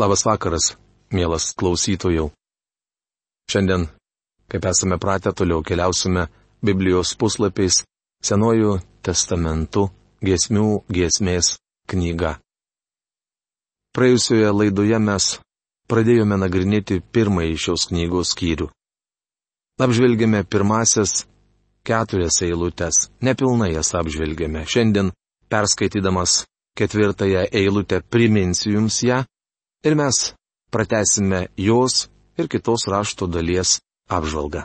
Labas vakaras, mielas klausytojų. Šiandien, kaip esame pratę, toliau keliausime Biblijos puslapiais Senojų testamentų giesmių giesmės knyga. Praėjusioje laidoje mes pradėjome nagrinėti pirmąjį šios knygos skyrių. Apžvelgėme pirmasias keturias eilutes, nepilnai jas apžvelgėme. Šiandien, perskaitydamas ketvirtąją eilutę, priminsiu jums ją ir mes pratesime jos ir kitos rašto dalies apžvalgą.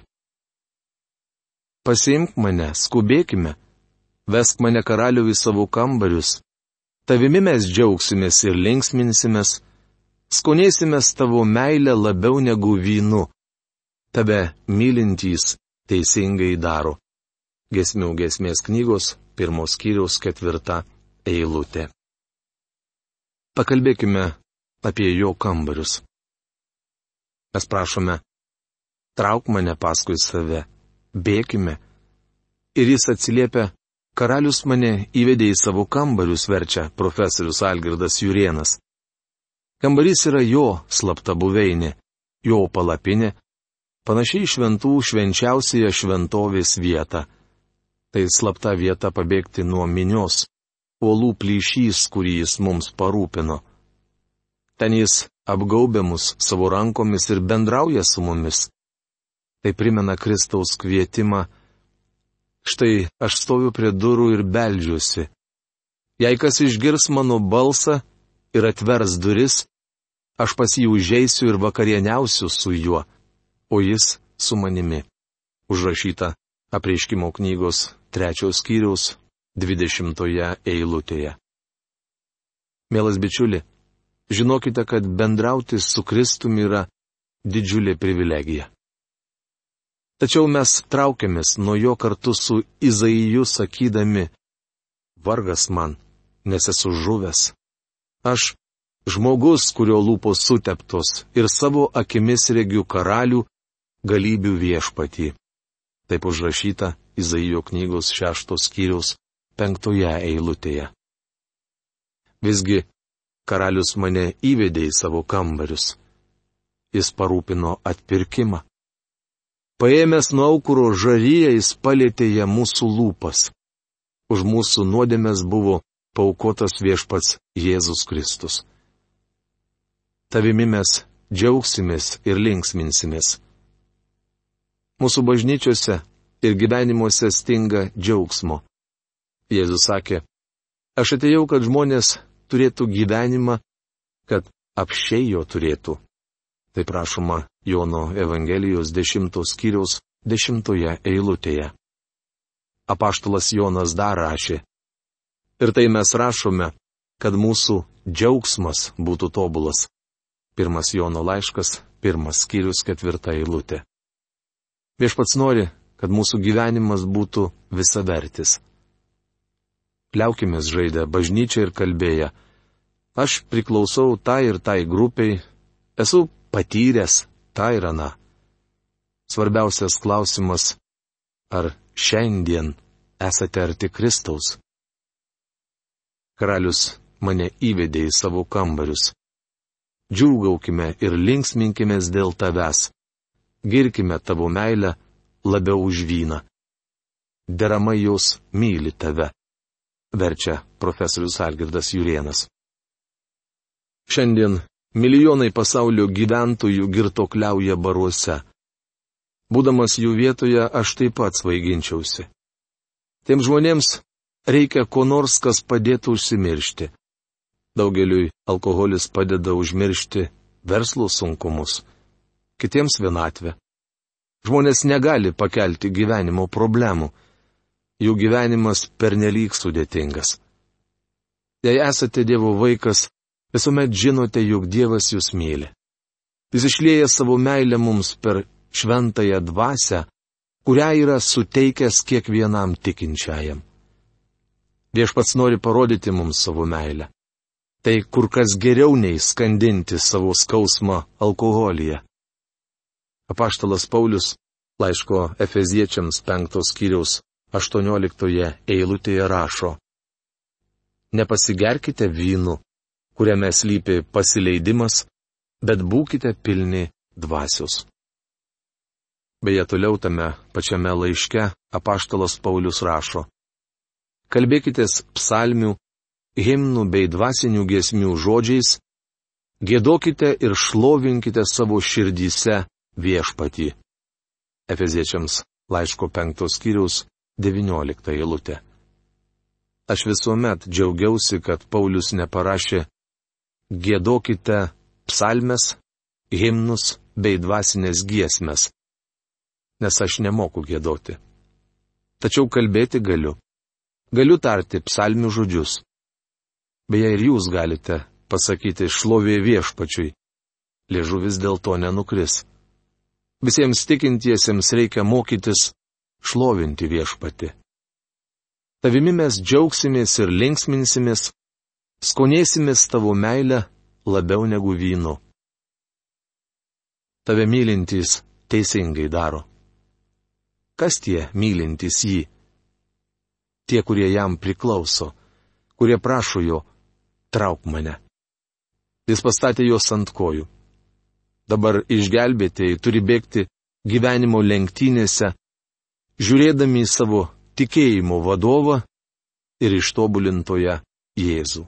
Pasiimk mane, skubėkime, vesk mane karaliu į savo kambarius, tavimi mes džiaugsimės ir linksminsimės, skonėsimės tavo meilę labiau negu vynu, tave mylintys teisingai daro. Gesmių gesmės knygos, pirmos kiriaus ketvirta eilutė. Pakalbėkime apie jo kambarius. Mes prašome, trauk mane paskui save, bėkime. Ir jis atsiliepia, karalius mane įvedė į savo kambarius, verčia profesorius Algirdas Jurienas. Kambarys yra jo slapta buveinė, jo palapinė, panašiai šventų švenčiausioje šventovės vieta. Tai slapta vieta pabėgti nuo minios, uolų plyšys, kurį jis mums parūpino. Ten jis apgaubė mus savo rankomis ir bendrauja su mumis. Tai primena Kristaus kvietimą. Štai aš stoviu prie durų ir beldžiuosi. Jei kas išgirs mano balsą ir atvers duris, aš pas jį užeisiu ir vakarieniausiu su juo, o jis su manimi. Užrašyta apreiškimo knygos trečios skyriaus dvidešimtoje eilutėje. Mielas bičiuli, žinokite, kad bendrauti su Kristumi yra didžiulė privilegija. Tačiau mes traukiamės nuo jo kartu su Izaiju sakydami, vargas man, nes esu žuvęs. Aš, žmogus, kurio lūpos suteptos ir savo akimis regiu karalių, galybių viešpatį. Taip užrašyta Izaijo knygos šeštos skyriaus penktoje eilutėje. Visgi karalius mane įvedė į savo kambarius. Jis parūpino atpirkimą. Paėmęs nuo aukuro žaryje jis palėtė ją mūsų lūpas. Už mūsų nuodėmės buvo paukotas viešpats Jėzus Kristus. Tavimi mes džiaugsimės ir linksminsimės. Mūsų bažnyčiose ir gyvenimuose stinga džiaugsmo. Jėzus sakė, aš atėjau, kad žmonės turėtų gyvenimą, kad apšiai jo turėtų. Tai prašoma Jono Evangelijos dešimtos skyriaus dešimtoje eilutėje. Apaštalas Jonas dar rašė. Ir tai mes rašome, kad mūsų džiaugsmas būtų tobulas. Pirmas Jono laiškas, pirmas skyrius, ketvirta eilutė. Viešpats nori, kad mūsų gyvenimas būtų visavertis liaukimės žaidę bažnyčią ir kalbėję. Aš priklausau tai ir tai grupiai, esu patyręs tą ir aną. Svarbiausias klausimas - ar šiandien esate arti Kristaus? Karalius mane įvedė į savo kambarius. Džiūgaukime ir linksminkimės dėl tavęs. Girkime tavo meilę labiau už vyną. Deramai jos myli tave verčia profesorius Algirdas Jurienas. Šiandien milijonai pasaulio gyventojų girtokliauja baruose. Būdamas jų vietoje, aš taip pat svaiginčiausi. Tiem žmonėms reikia ko nors, kas padėtų užsimiršti. Daugeliui alkoholis padeda užmiršti verslo sunkumus, kitiems vienatvę. Žmonės negali pakelti gyvenimo problemų jų gyvenimas pernelyg sudėtingas. Jei esate Dievo vaikas, visuomet žinote, jog Dievas jūs myli. Jis išlėja savo meilę mums per šventąją dvasę, kurią yra suteikęs kiekvienam tikinčiajam. Viešpats nori parodyti mums savo meilę. Tai kur kas geriau nei skandinti savo skausmą alkoholyje. Apaštalas Paulius, laiško Efeziečiams penktos kiriaus 18 eilutėje rašo. Nepasigerkite vynu, kuriame slypi pasileidimas, bet būkite pilni dvasios. Beje, toliau tame pačiame laiške apaštalas Paulius rašo. Kalbėkitės psalmių, himnų bei dvasinių giesmių žodžiais, gėdokite ir šlovinkite savo širdyse viešpatį. Efeziečiams laiško penktos skyriaus 19 eilutė. Aš visuomet džiaugiausi, kad Paulius neparašė Gėdokite psalmes, himnus bei dvasinės giesmes. Nes aš nemoku gėdoti. Tačiau kalbėti galiu. Galiu tarti psalmių žodžius. Beje, ir jūs galite pasakyti šlovė viešpačiui. Liežuvis dėl to nenukris. Visiems tikintiesiems reikia mokytis šlovinti viešpati. Tavimi mes džiaugsimės ir linksminsimės, skonėsimės tavo meilę labiau negu vynu. Tave mylintys teisingai daro. Kas tie mylintys jį? Tie, kurie jam priklauso, kurie prašo jo, trauk mane. Jis pastatė juos ant kojų. Dabar išgelbėtėjai turi bėgti gyvenimo lenktynėse, žiūrėdami į savo tikėjimo vadovą ir ištobulintoje Jėzų.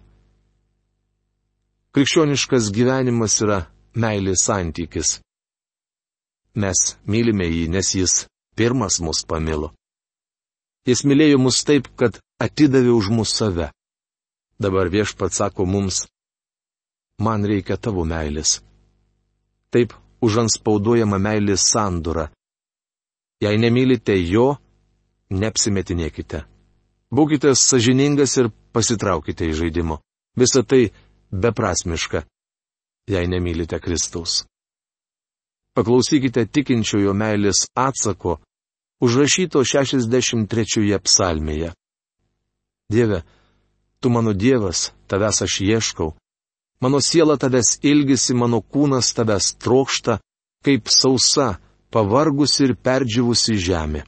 Krikščioniškas gyvenimas yra meilės santykis. Mes mylime jį, nes jis pirmas mus pamilo. Jis mylėjo mus taip, kad atidavė už mus save. Dabar viešpats sako mums, man reikia tavo meilės. Taip užanspauduojama meilės sandura. Jei nemylite jo, neapsimetinėkite. Būkite sažiningas ir pasitraukite iš žaidimo. Visa tai beprasmiška, jei nemylite Kristaus. Paklausykite tikinčiojo meilės atsako, užrašyto 63 psalmėje. Dieve, tu mano Dievas, tavęs aš ieškau, Mano siela tavęs ilgisi, mano kūnas tavęs trokšta, kaip sausa, pavargusi ir perdžiavusi žemė.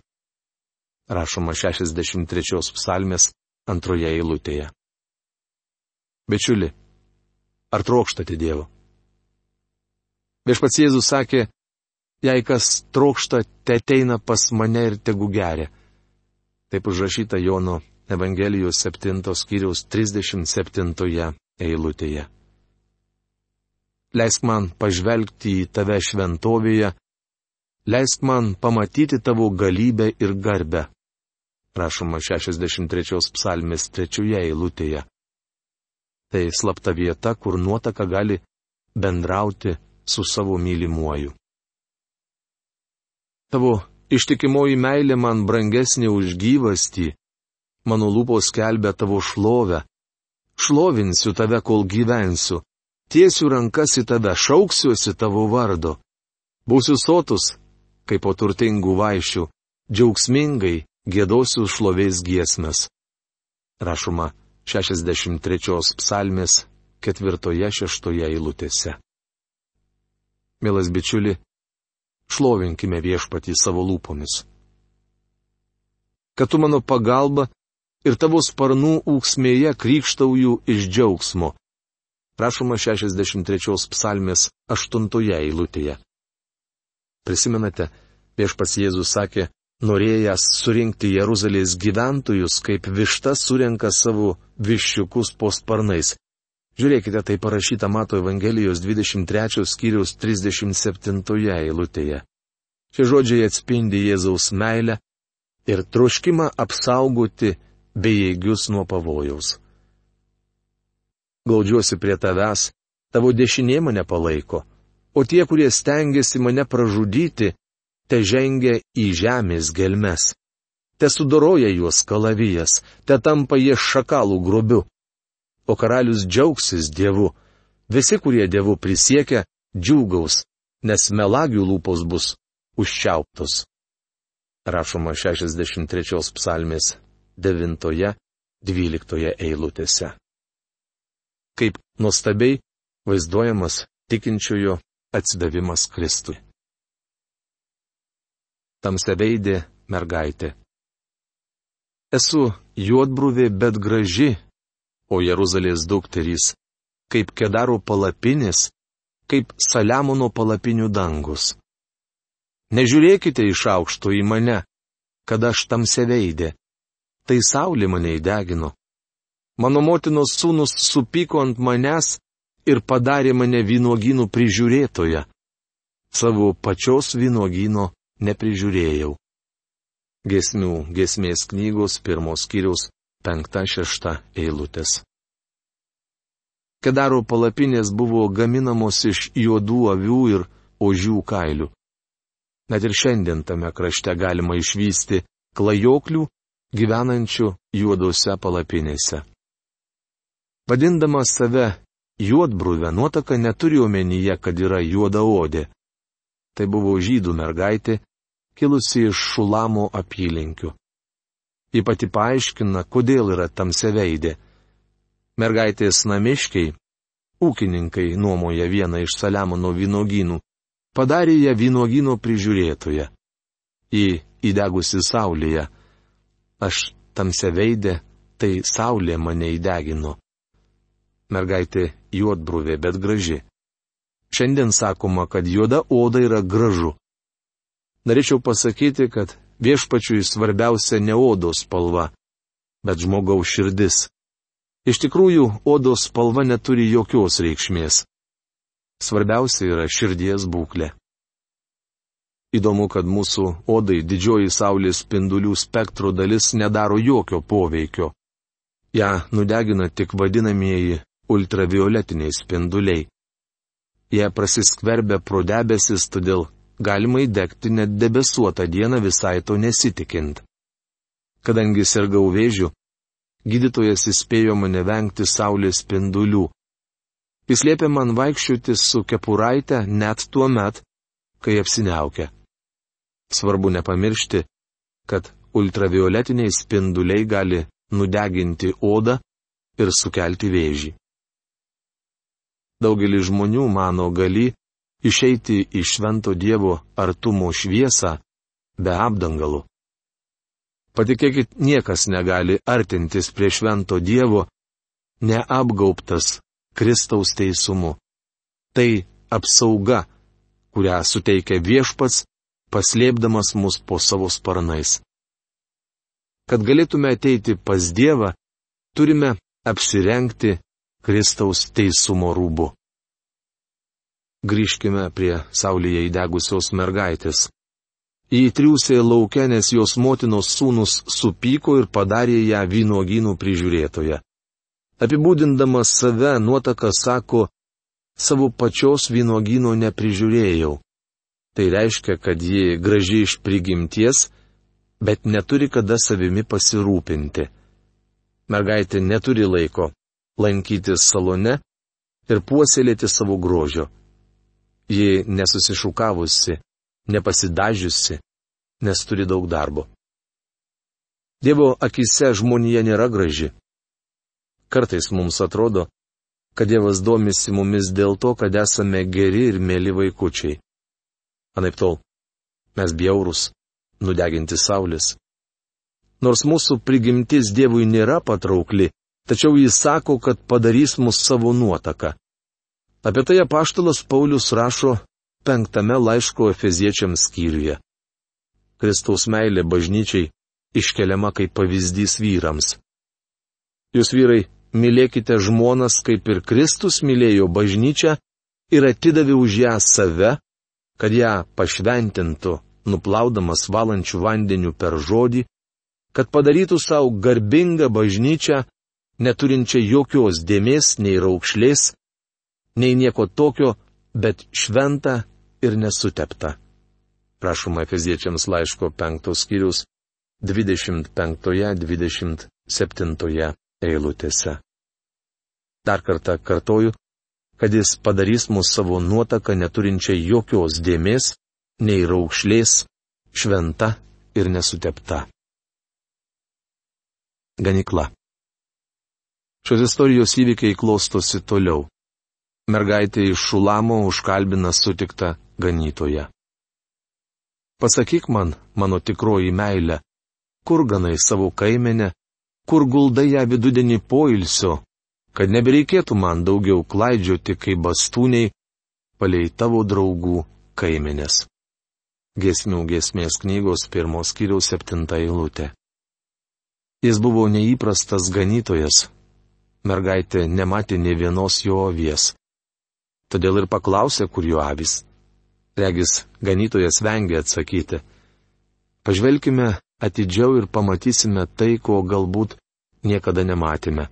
Rašoma 63 psalmės antroje eilutėje. Bičiuli, ar trokštate Dievo? Viešpats Jėzus sakė, jei kas trokšta, te ateina pas mane ir tegu geria. Taip užrašyta Jono Evangelijos 7 skyriaus 37 eilutėje leisk man pažvelgti į tave šventovėje, leisk man pamatyti tavo galybę ir garbę. Rašoma 63 psalmės trečioje eilutėje. Tai slapta vieta, kur nuotaka gali bendrauti su savo mylimuoju. Tavo ištikimoji meilė man brangesnė už gyvastį, mano lūpos kelbė tavo šlovę, šlovinsiu tave, kol gyvensiu, tiesiu rankas į tave, šauksiuosi tavo vardo. Būsiu sotus, kaip po turtingų vaišių, džiaugsmingai gėdosiu šlovės giesmės. Rašoma 63 psalmės 4-6 eilutėse. Mielas bičiuli, šlovinkime viešpatį savo lūpomis. Kad tu mano pagalba ir tavo sparnų ūksmėje krikštauju iš džiaugsmo, Prašoma 63 psalmės 8 eilutėje. Prisimenate, viešpas Jėzus sakė, norėjęs surinkti Jeruzalės gyventojus, kaip višta surenka savo viščiukus po sparnais. Žiūrėkite, tai parašyta Mato Evangelijos 23 skyriaus 37 eilutėje. Šie žodžiai atspindi Jėzaus meilę ir troškimą apsaugoti bejėgius nuo pavojaus glaudžiuosi prie tavęs, tavo dešinė mane palaiko, o tie, kurie stengiasi mane pražudyti, te žengia į žemės gelmes. Te sudoroja juos kalavijas, te tampa jie šakalų grobiu. O karalius džiaugsis Dievu. Visi, kurie Dievu prisiekia, džiūgaus, nes melagių lūpos bus užčiauptos. Rašoma 63 psalmės 9-12 eilutėse kaip nuostabiai vaizduojamas tikinčiojo atsidavimas Kristui. Tamseveidė mergaitė. Esu juodbruvė, bet graži, o Jeruzalės dukterys, kaip kedaro palapinės, kaip Saliamono palapinių dangus. Nežiūrėkite iš aukšto į mane, kad aš tamse veidė. Tai saulė mane įdegino. Mano motinos sūnus supyko ant manęs ir padarė mane vynuogynų prižiūrėtoje. Savo pačios vynuogyno neprižiūrėjau. Gesmių gesmės knygos pirmos skyriaus penkta šešta eilutės. Kedaro palapinės buvo gaminamos iš juodų avių ir ožių kailių. Net ir šiandien tame krašte galima išvysti klajoklių gyvenančių juodose palapinėse. Vadindama save juodbruvę, nuotaka neturi omenyje, kad yra juoda odė. Tai buvo žydų mergaitė, kilusi iš Šulamo apylinkių. Ji pati paaiškina, kodėl yra tamseveidė. Mergaitės namiškiai, ūkininkai nuomoja vieną iš Saliamono vynogynų, padarė ją vynuogino prižiūrėtoje. Į įdegusi saulėje. Aš tamse veidė, tai saulė mane įdegino. Mergaitė juodbruvė, bet graži. Šiandien sakoma, kad juoda oda yra gražu. Norėčiau pasakyti, kad viešpačiui svarbiausia ne odos spalva, bet žmogaus širdis. Iš tikrųjų, odos spalva neturi jokios reikšmės. Svarbiausia yra širdies būklė. Įdomu, kad mūsų odai didžioji saulės spindulių spektro dalis nedaro jokio poveikio. Ja nudegina tik vadinamieji ultravioletiniai spinduliai. Jie prasiskverbia pro debesis, todėl galima įdegti net debesuotą dieną visai to nesitikint. Kadangi sergau vėžiu, gydytojas įspėjo mane vengti saulės spindulių, Jis liepė man vaikščioti su kepuraitė net tuo met, kai apsiniaukia. Svarbu nepamiršti, kad ultravioletiniai spinduliai gali nudeginti odą ir sukelti vėžį. Daugelis žmonių mano gali išeiti iš švento Dievo artumo šviesą be apdangalų. Patikėkit, niekas negali artintis prie švento Dievo, neapgauptas Kristaus teisumu. Tai apsauga, kurią suteikia viešpats, paslėpdamas mus po savo sparnais. Kad galėtume ateiti pas Dievą, turime apsirengti Kristaus teisumo rūbu. Grįžkime prie saulėje įdegusios mergaitės. Į triūsė laukia, nes jos motinos sūnus supyko ir padarė ją vynuogynų prižiūrėtoje. Apibūdindamas save nuotaka sako, savo pačios vynuogino neprižiūrėjau. Tai reiškia, kad ji graži iš prigimties, bet neturi kada savimi pasirūpinti. Mergaitė neturi laiko lankytis salone ir puoselėti savo grožio. Ji nesusišukavusi, nepasidažiusi, nes turi daug darbo. Dievo akise žmonija nėra graži. Kartais mums atrodo, kad Dievas domisi mumis dėl to, kad esame geri ir mėly vaikučiai. Anaip tol, mes bjaurus, nudeginti saulės. Nors mūsų prigimtis Dievui nėra patraukli, tačiau jis sako, kad padarys mus savo nuotaką. Apie tai apaštalas Paulius rašo penktame laiško Efeziečiams skyriuje. Kristaus meilė bažnyčiai iškeliama kaip pavyzdys vyrams. Jūs vyrai, mylėkite žmonas, kaip ir Kristus mylėjo bažnyčią ir atidavė už ją save, kad ją pašventintų, nuplaudamas valančių vandenių per žodį, kad padarytų savo garbingą bažnyčią, neturinčią jokios dėmesio nei raukšlės, nei nieko tokio, bet šventą ir nesuteptą. Prašoma Efeziečiams laiško 5 skyrius 25-27 eilutėse. Dar kartą kartoju, kad jis padarys mūsų savo nuotaką neturinčią jokios dėmesio, nei raukšlės, šventa ir nesutepta. Ganikla. Šios istorijos įvykiai klostosi toliau. Mergaitė iš Šulamo užkalbina sutiktą ganytoje. Pasakyk man, mano tikroji meilė, kur ganai savo kaimenę, kur guldai ją vidudienį poilsio, kad nebereikėtų man daugiau klaidžioti kaip bastūniai, palei tavo draugų kaiminės. Gesmių gesmės knygos pirmos kiriaus septinta eilutė. Jis buvo neįprastas ganytojas. Mergaitė nematė ne vienos jo avies. Todėl ir paklausė, kur jo avis. Regis, ganytojas vengia atsakyti. Pažvelkime atidžiau ir pamatysime tai, ko galbūt niekada nematėme.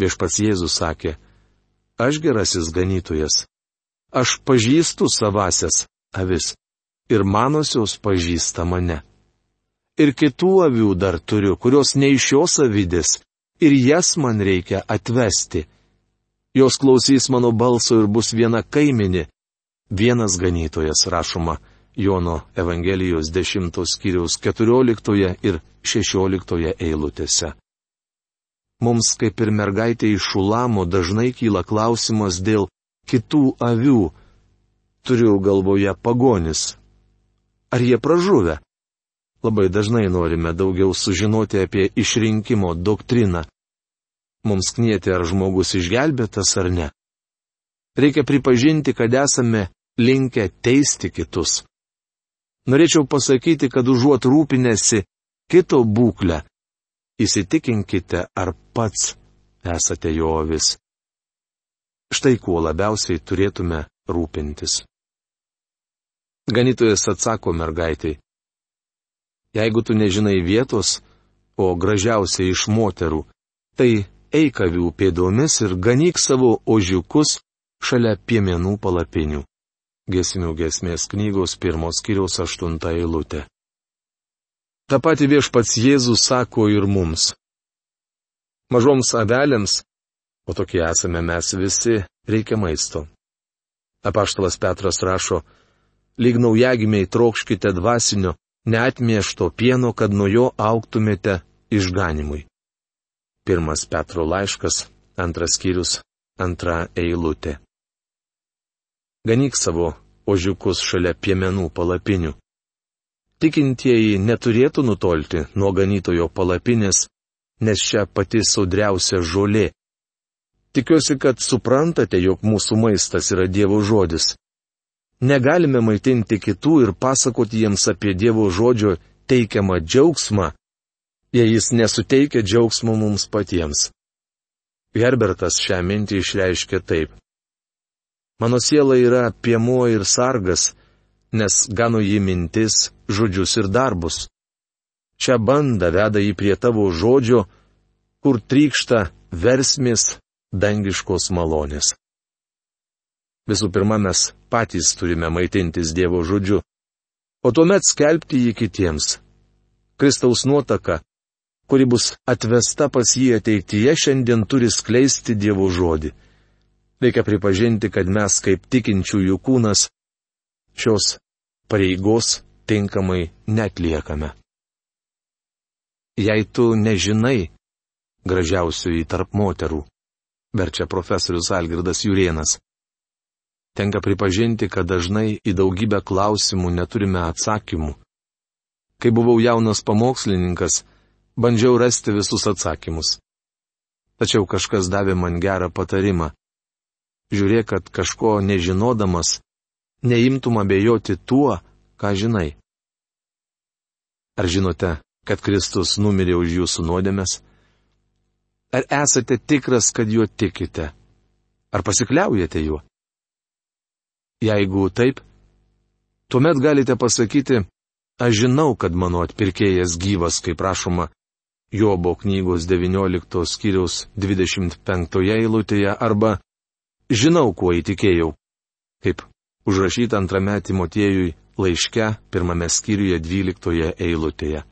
Viešpats Jėzus sakė, aš gerasis ganytojas. Aš pažįstu savasias avis ir manosios pažįsta mane. Ir kitų avių dar turiu, kurios ne iš šios avidės, ir jas man reikia atvesti Jos klausys mano balso ir bus viena kaiminė. Vienas ganytojas rašoma Jono Evangelijos 10 skyriaus 14 ir 16 eilutėse. Mums kaip ir mergaitė iš Šulamo dažnai kyla klausimas dėl kitų avių. Turiu galvoje pagonis. Ar jie pražuvę? Labai dažnai norime daugiau sužinoti apie išrinkimo doktriną mums knieti, ar žmogus išgelbėtas ar ne. Reikia pripažinti, kad esame linkę teisti kitus. Norėčiau pasakyti, kad užuot rūpinėsi kito būklę, įsitikinkite, ar pats esate jo avis. Štai kuo labiausiai turėtume rūpintis. Ganytojas atsako mergaitai. Jeigu tu nežinai vietos, o gražiausia iš moterų, tai eik avių pėdomis ir ganyk savo ožiukus šalia piemenų palapinių. Gesmių gesmės knygos pirmos kiriaus aštunta eilutė. Ta pati viešpats Jėzus sako ir mums. Mažoms avelėms, o tokie esame mes visi, reikia maisto. Apaštalas Petras rašo, lyg naujagimiai trokškite dvasinio, neatmiešto pieno, kad nuo jo auktumėte išganimui. Pirmas Petro laiškas, antras skyrius, antra eilutė. Ganyk savo ožiukus šalia piemenų palapinių. Tikintieji neturėtų nutolti nuo ganytojo palapinės, nes čia pati sudriausia žolė. Tikiuosi, kad suprantate, jog mūsų maistas yra Dievo žodis. Negalime maitinti kitų ir pasakoti jiems apie Dievo žodžio teikiamą džiaugsmą, jei jis nesuteikia džiaugsmo mums patiems. Herbertas šią mintį išreiškia taip. Mano siela yra piemuo ir sargas, nes gano jį mintis, žodžius ir darbus. Čia banda veda jį prie tavo žodžio, kur trykšta versmės dangiškos malonės. Visų pirma, mes patys turime maitintis Dievo žodžiu, o tuomet skelbti jį kitiems. Kristaus nuotaka kuri bus atvesta pas jį ateityje, šiandien turi skleisti Dievo žodį. Reikia pripažinti, kad mes kaip tikinčiųjų kūnas šios pareigos tinkamai netliekame. Jei tu nežinai gražiausioji tarp moterų, verčia profesorius Algirdas Jurienas. Tenka pripažinti, kad dažnai į daugybę klausimų neturime atsakymų. Kai buvau jaunas pamokslininkas, bandžiau rasti visus atsakymus. Tačiau kažkas davė man gerą patarimą. Žiūrėk, kad kažko nežinodamas, neimtum abejoti tuo, ką žinai. Ar žinote, kad Kristus numirė už jūsų nuodėmės? Ar esate tikras, kad juo tikite? Ar pasikliaujate juo? Jeigu taip, tuomet galite pasakyti, aš žinau, kad mano atpirkėjas gyvas, kaip prašoma Jobo knygos 19 skyriaus 25 eilutėje arba Žinau, kuo įtikėjau. Kaip užrašyta antrame Timotiejui laiške pirmame skyriuje 12 eilutėje.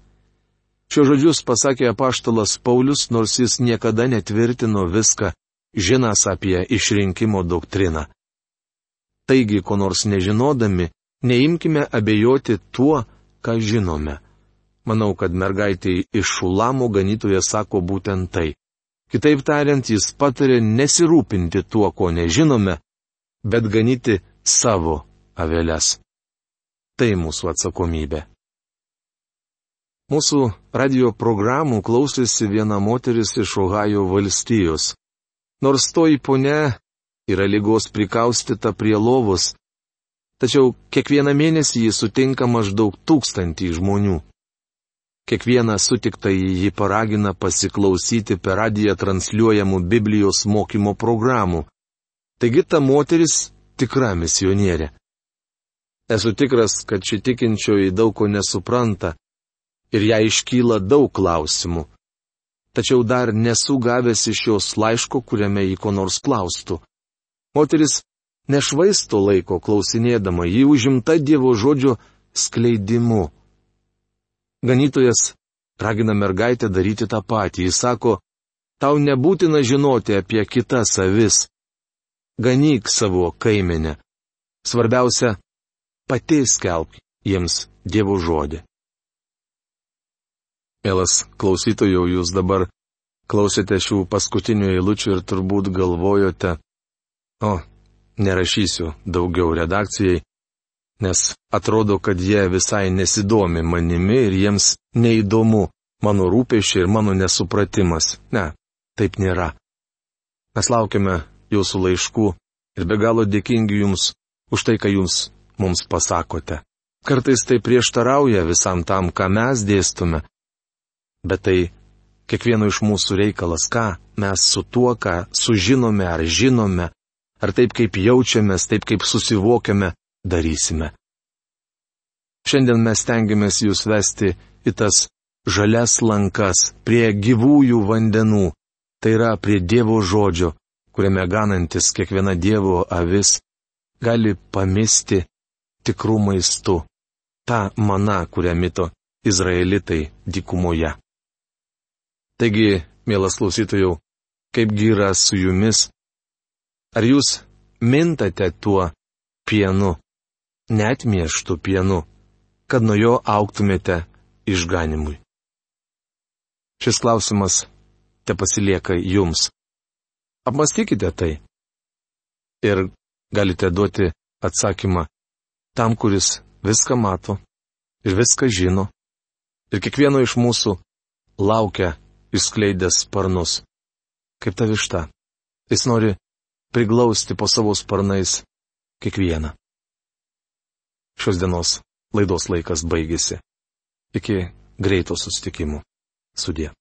Šio žodžius pasakė apaštalas Paulius, nors jis niekada netvirtino viską, žinas apie išrinkimo doktriną. Taigi, ko nors nežinodami, neimkime abejoti tuo, ką žinome. Manau, kad mergaitė iš Šulamo ganytoje sako būtent tai. Kitaip tariant, jis patarė nesirūpinti tuo, ko nežinome, bet ganyti savo aveles. Tai mūsų atsakomybė. Mūsų radio programų klausėsi viena moteris iš Ohajo valstijos. Nors toji ponia yra lygos prikaustita prie lovos, tačiau kiekvieną mėnesį jį sutinka maždaug tūkstantį žmonių. Kiekvieną sutiktą jį paragina pasiklausyti per radiją transliuojamų Biblijos mokymo programų. Taigi ta moteris tikra misionierė. Esu tikras, kad ši tikinčioji daug ko nesupranta ir ją iškyla daug klausimų. Tačiau dar nesu gavęs iš jos laiško, kuriame jį ko nors klaustų. Moteris nešvaisto laiko klausinėdama, jį užimta Dievo žodžio skleidimu. Ganytojas ragina mergaitę daryti tą patį. Jis sako, tau nebūtina žinoti apie kitas avis. Ganyk savo kaimenę. Svarbiausia, pati skelbk jiems Dievo žodį. Mielas klausytojau, jūs dabar klausėte šių paskutinių eilučių ir turbūt galvojote, o, nerašysiu daugiau redakcijai, nes atrodo, kad jie visai nesidomi manimi ir jiems neįdomu mano rūpešiai ir mano nesupratimas. Ne, taip nėra. Mes laukiame jūsų laiškų ir be galo dėkingi jums už tai, ką jūs mums pasakote. Kartais tai prieštarauja visam tam, ką mes dėstume. Bet tai kiekvieno iš mūsų reikalas, ką mes su tuo, ką sužinome ar žinome, ar taip kaip jaučiamės, taip kaip susivokiame, darysime. Šiandien mes tengiamės jūs vesti į tas žalias lankas, prie gyvųjų vandenų, tai yra prie Dievo žodžio, kuriame ganantis kiekviena Dievo avis gali pamisti tikrų maistų, tą maną, kurią mito Izraelitai dykumoje. Taigi, mielas klausytojų, kaip gyra su jumis, ar jūs mintate tuo pienu? net mieštų pienu, kad nuo jo auktumėte išganimui. Šis klausimas te pasilieka jums. Apmastykite tai. Ir galite duoti atsakymą tam, kuris viską mato ir viską žino. Ir kiekvieno iš mūsų laukia išskleidęs sparnus. Kaip ta višta. Jis nori priglausti po savo sparnais kiekvieną. Šios dienos laidos laikas baigėsi. Iki greito susitikimų. Sudė.